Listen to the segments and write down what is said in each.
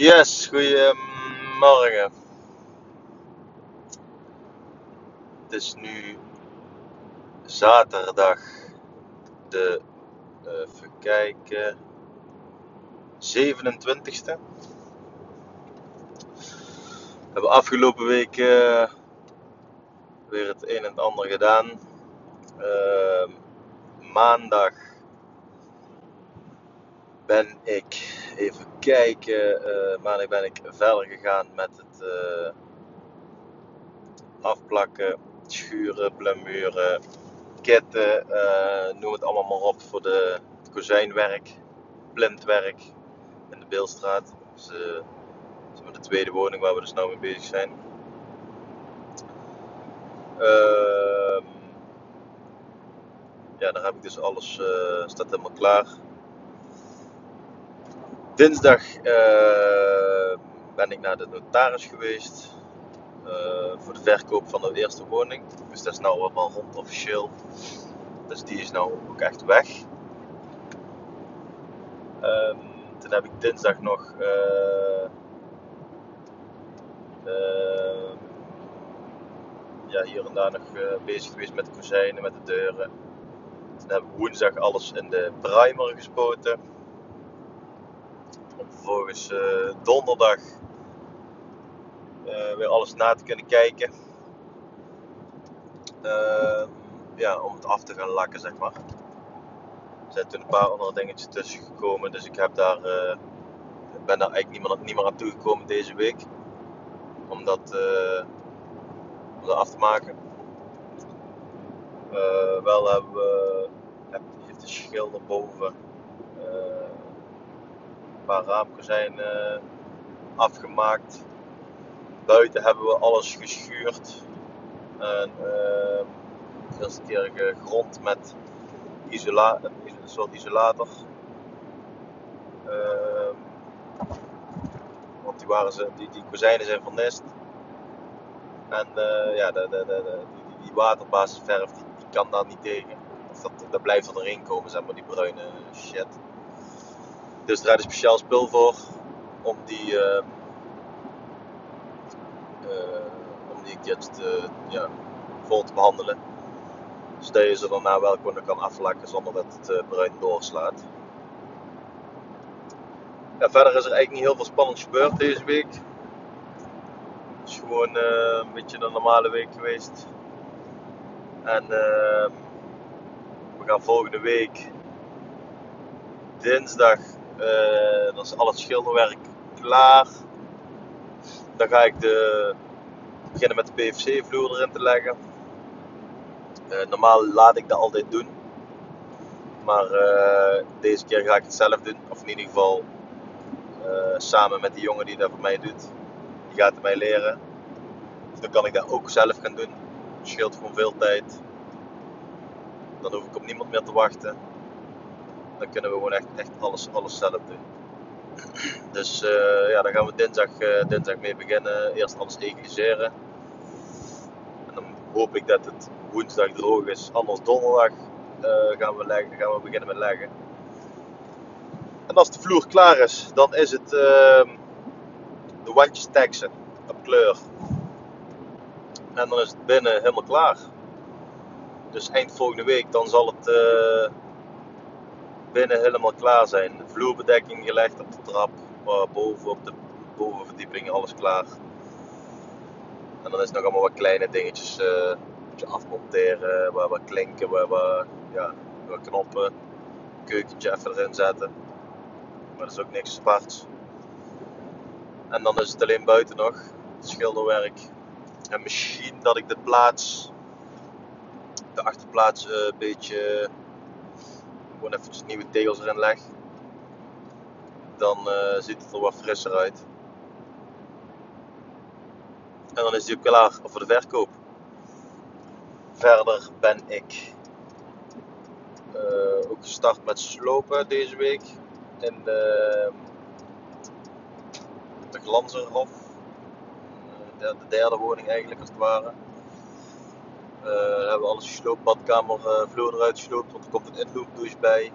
Yes, goedemorgen. Het is nu zaterdag de, uh, even kijken, 27e. We hebben afgelopen week uh, weer het een en het ander gedaan. Uh, maandag ben ik even kijken. Uh, maandag ben ik verder gegaan met het uh, afplakken, schuren, blamuren, kitten, uh, noem het allemaal maar op voor de, kozijnwerk, plintwerk in de Beelstraat. Dus, dat is de tweede woning waar we dus nou mee bezig zijn. Ehm, ja, daar heb ik dus alles, staat helemaal klaar. Dinsdag uh, ben ik naar de notaris geweest uh, voor de verkoop van de eerste woning. Dus dat is nou allemaal rond officieel. Dus die is nou ook echt weg. Um, toen heb ik dinsdag nog uh, ja, hier en daar nog bezig geweest met de kozijnen, met de deuren. Toen heb ik woensdag alles in de primer gespoten vervolgens uh, donderdag uh, weer alles na te kunnen kijken. Uh, ja, om het af te gaan lakken, zeg maar. Er zijn toen een paar andere dingetjes tussen gekomen, dus ik heb daar, ben daar eigenlijk niet meer, niet meer aan toegekomen deze week. Om dat, om dat af te maken. wel hebben we, heeft de schilder boven paar raamkozijnen eh, afgemaakt. Buiten hebben we alles geschuurd. En uh, de eerste keer gegrond met een soort isolator. Uh, want die, waren ze, die, die kozijnen zijn vernist. En uh, ja, die, die waterbasisverf die, kan daar niet tegen. Dat, dat blijft er erin komen, zeg maar, die bruine shit. Dus daar is speciaal spul voor om die, uh, om die kids ja, vol te behandelen. Zodat je ze daarna wel kunnen kan aflakken zonder dat het uh, bruin doorslaat. Ja, verder is er eigenlijk niet heel veel spannends gebeurd deze week. Het is gewoon een beetje een normale week geweest. En ehm, we gaan volgende week dinsdag dan is al het schilderwerk klaar. Dan ga ik de, beginnen met de PVC-vloer erin te leggen. Uh, normaal laat ik dat altijd doen. Maar uh, deze keer ga ik het zelf doen. Of in ieder geval samen met die jongen die dat voor mij doet. Die gaat het mij leren. Dus dan kan ik dat ook zelf gaan doen. Het scheelt gewoon veel tijd. Dan hoef ik op niemand meer te wachten dan kunnen we gewoon echt, echt alles, alles zelf doen. Dus uh, ja, dan gaan we dinsdag, uh, dinsdag mee beginnen. Eerst alles egaliseren. En dan hoop ik dat het woensdag droog is. Anders donderdag uh, gaan, we leggen, gaan we beginnen met leggen. En als de vloer klaar is, dan is het ehm, de wandjes teksten op kleur. En dan is het binnen helemaal klaar. Dus eind volgende week dan zal het binnen helemaal klaar zijn. De vloerbedekking gelegd op de trap, boven op de bovenverdieping, alles klaar. En dan is nog allemaal wat kleine dingetjes uh, afmonteren, waar wat klinken, waar, waar, ja, wat knoppen, keukentje even erin zetten. Maar dat is ook niks aparts. En dan is het alleen buiten nog, schilderwerk. En misschien dat ik de plaats, de achterplaats uh, een beetje gewoon even nieuwe tegels erin leg, dan uh, ziet het er wat frisser uit. En dan is die ook klaar voor de verkoop. Verder ben ik uh, ook gestart met slopen deze week in de, de Glanzerhof. De, de derde woning eigenlijk als het ware. Uh, hebben alles gesloopt, badkamer, uh, vloer eruit gesloopt, want er komt een inloopdouche bij.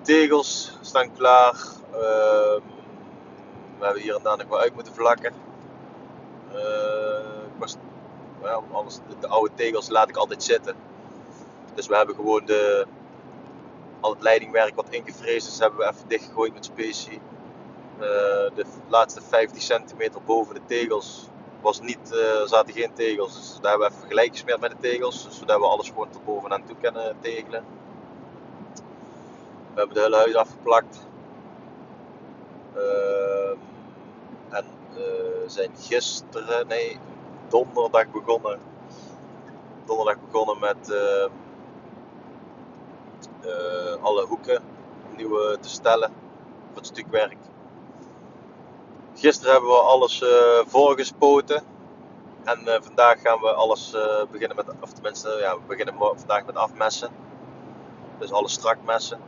Tegels staan klaar. Uh, we hebben hier en daar nog wel uit moeten vlakken. ik was, de, de, oude tegels laat ik altijd zitten. Dus we hebben gewoon de, al het leidingwerk wat ingevreesd is, hebben we even dichtgegooid met specie. de laatste 15 centimeter boven de tegels was niet, uh, zaten geen tegels. Dus daar hebben we even gelijk gesmeerd met de tegels. Dus zodat we alles gewoon tot bovenaan toe kunnen tegelen. We hebben de hele huis afgeplakt. Uh, en uh, zijn gisteren, nee, donderdag begonnen. Donderdag begonnen met uh, alle hoeken opnieuw te stellen voor het stukwerk. Gisteren hebben we alles uh, voorgespoten. En uh, vandaag gaan we alles uh, beginnen met, of tenminste, ja, we beginnen vandaag met afmessen. Dus alles strak messen.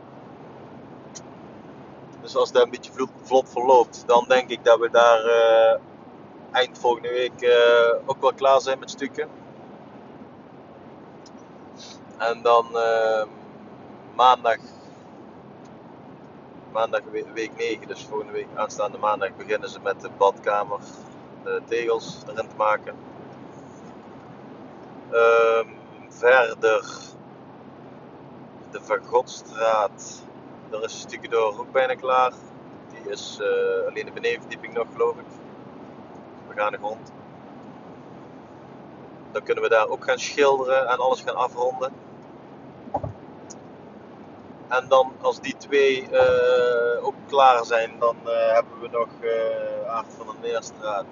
Dus als dat een beetje vlot, vlot verloopt, dan denk ik dat we daar eind volgende week ook wel klaar zijn met stukken. En dan maandag maandag week 9, dus volgende week aanstaande maandag beginnen ze met de badkamer, de tegels erin te maken. Um, verder de Vergodstraat, daar is een stukje door ook bijna klaar. Die is uh, alleen de benedenverdieping nog geloof ik. We gaan de grond. Dan kunnen we daar ook gaan schilderen en alles gaan afronden. En dan als die twee uh, ook klaar zijn, dan uh, hebben we nog uh, Aard van de Neerstraat.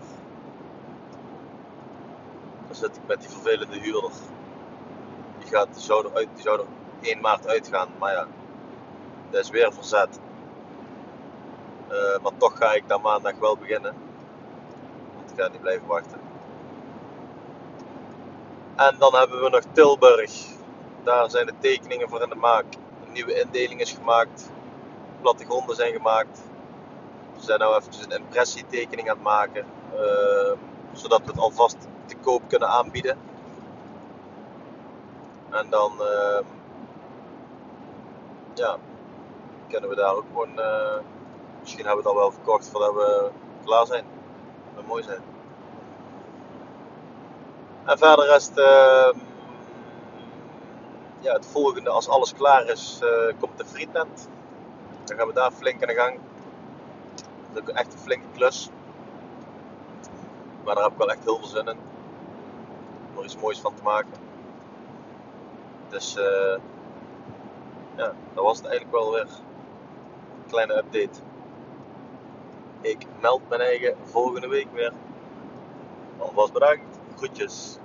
Dan zit ik met die vervelende huurder. Die, gaat, zou er uit, die zou er 1 maart uitgaan, maar ja, dat is weer verzet. maar toch ga ik daar maandag wel beginnen. Want ik ga niet blijven wachten. En dan hebben we nog Tilburg. Daar zijn de tekeningen voor in de maak nieuwe indeling is gemaakt. Plattegronden zijn gemaakt. We zijn nu even een impressietekening aan het maken. Uh, zodat we het alvast te koop kunnen aanbieden. En dan uh, ja, kunnen we daar ook gewoon. Uh, misschien hebben we het al wel verkocht voordat we klaar zijn. Zou mooi zijn. En verder rest. Ja, het volgende, als alles klaar is, uh, komt de frietnet. Dan gaan we daar flink aan de gang. Dat is echt een flinke klus. Maar daar heb ik wel echt heel veel zin in. Om er iets moois van te maken. Dus uh, ja, dat was het eigenlijk wel weer. Kleine update. Ik meld mijn eigen volgende week weer. Alvast bedankt. Groetjes.